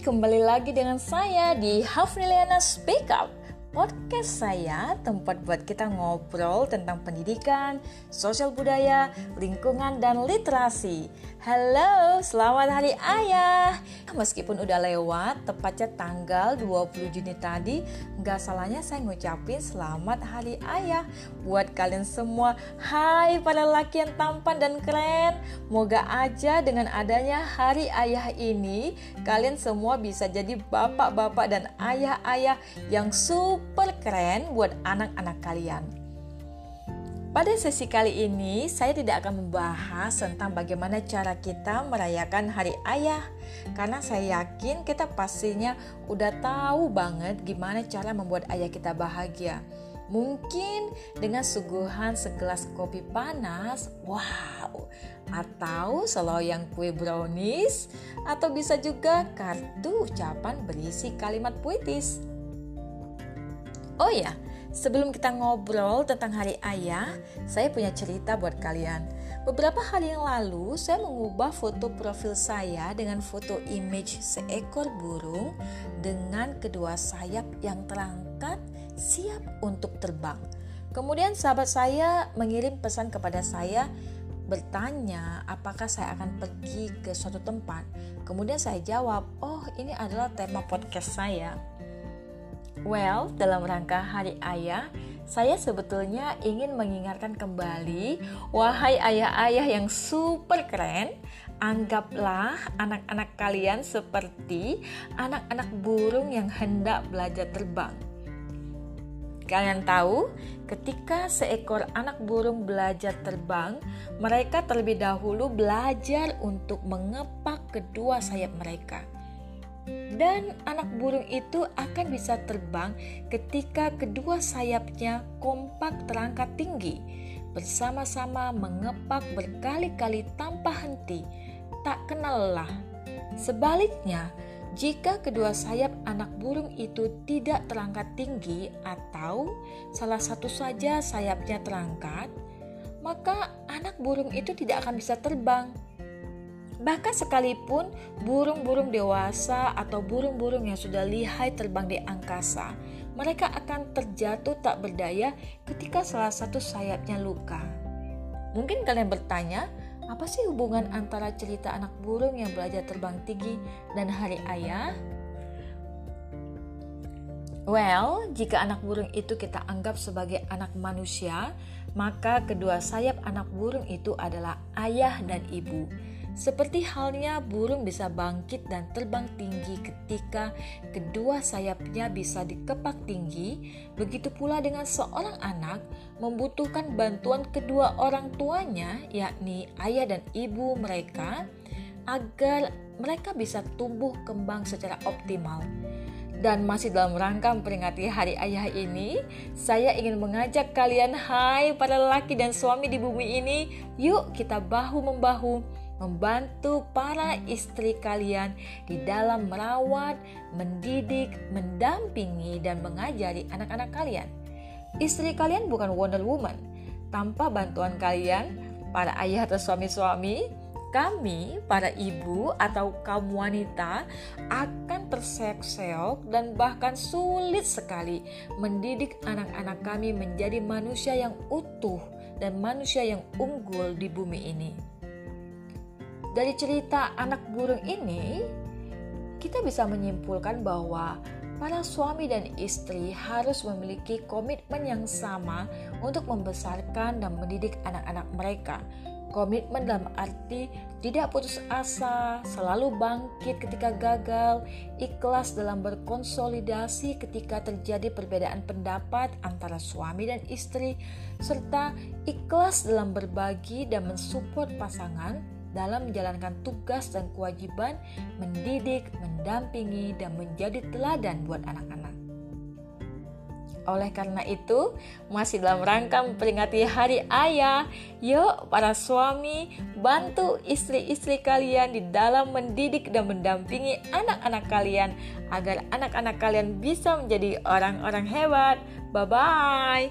kembali lagi dengan saya di Hafniliana Speak Up podcast saya tempat buat kita ngobrol tentang pendidikan, sosial budaya, lingkungan, dan literasi. Halo, selamat hari ayah. Meskipun udah lewat, tepatnya tanggal 20 Juni tadi, nggak salahnya saya ngucapin selamat hari ayah buat kalian semua. Hai para laki yang tampan dan keren. Moga aja dengan adanya hari ayah ini, kalian semua bisa jadi bapak-bapak dan ayah-ayah yang super super keren buat anak-anak kalian. Pada sesi kali ini, saya tidak akan membahas tentang bagaimana cara kita merayakan Hari Ayah, karena saya yakin kita pastinya udah tahu banget gimana cara membuat ayah kita bahagia. Mungkin dengan suguhan segelas kopi panas, wow, atau seloyang kue brownies, atau bisa juga kartu ucapan berisi kalimat puitis. Oh ya, sebelum kita ngobrol tentang Hari Ayah, saya punya cerita buat kalian. Beberapa hari yang lalu, saya mengubah foto profil saya dengan foto image seekor burung dengan kedua sayap yang terangkat siap untuk terbang. Kemudian sahabat saya mengirim pesan kepada saya bertanya apakah saya akan pergi ke suatu tempat. Kemudian saya jawab, "Oh, ini adalah tema podcast saya." Well, dalam rangka Hari Ayah, saya sebetulnya ingin mengingatkan kembali, wahai ayah-ayah yang super keren, anggaplah anak-anak kalian seperti anak-anak burung yang hendak belajar terbang. Kalian tahu, ketika seekor anak burung belajar terbang, mereka terlebih dahulu belajar untuk mengepak kedua sayap mereka dan anak burung itu akan bisa terbang ketika kedua sayapnya kompak terangkat tinggi, bersama-sama mengepak berkali-kali tanpa henti, tak kenal lelah. Sebaliknya, jika kedua sayap anak burung itu tidak terangkat tinggi atau salah satu saja sayapnya terangkat, maka anak burung itu tidak akan bisa terbang Bahkan sekalipun burung-burung dewasa atau burung-burung yang sudah lihai terbang di angkasa, mereka akan terjatuh tak berdaya ketika salah satu sayapnya luka. Mungkin kalian bertanya, apa sih hubungan antara cerita anak burung yang belajar terbang tinggi dan hari ayah? Well, jika anak burung itu kita anggap sebagai anak manusia, maka kedua sayap anak burung itu adalah ayah dan ibu. Seperti halnya burung bisa bangkit dan terbang tinggi ketika kedua sayapnya bisa dikepak tinggi, begitu pula dengan seorang anak membutuhkan bantuan kedua orang tuanya, yakni ayah dan ibu mereka, agar mereka bisa tumbuh kembang secara optimal. Dan masih dalam rangka memperingati Hari Ayah ini, saya ingin mengajak kalian, hai para laki dan suami di bumi ini, yuk kita bahu-membahu membantu para istri kalian di dalam merawat, mendidik, mendampingi, dan mengajari anak-anak kalian. Istri kalian bukan Wonder Woman. Tanpa bantuan kalian, para ayah atau suami-suami, kami, para ibu atau kaum wanita, akan terseok-seok dan bahkan sulit sekali mendidik anak-anak kami menjadi manusia yang utuh dan manusia yang unggul di bumi ini. Dari cerita anak burung ini, kita bisa menyimpulkan bahwa para suami dan istri harus memiliki komitmen yang sama untuk membesarkan dan mendidik anak-anak mereka. Komitmen dalam arti tidak putus asa, selalu bangkit ketika gagal, ikhlas dalam berkonsolidasi ketika terjadi perbedaan pendapat antara suami dan istri, serta ikhlas dalam berbagi dan mensupport pasangan dalam menjalankan tugas dan kewajiban mendidik, mendampingi, dan menjadi teladan buat anak-anak. Oleh karena itu, masih dalam rangka memperingati Hari Ayah, yuk para suami bantu istri-istri kalian di dalam mendidik dan mendampingi anak-anak kalian agar anak-anak kalian bisa menjadi orang-orang hebat. Bye bye.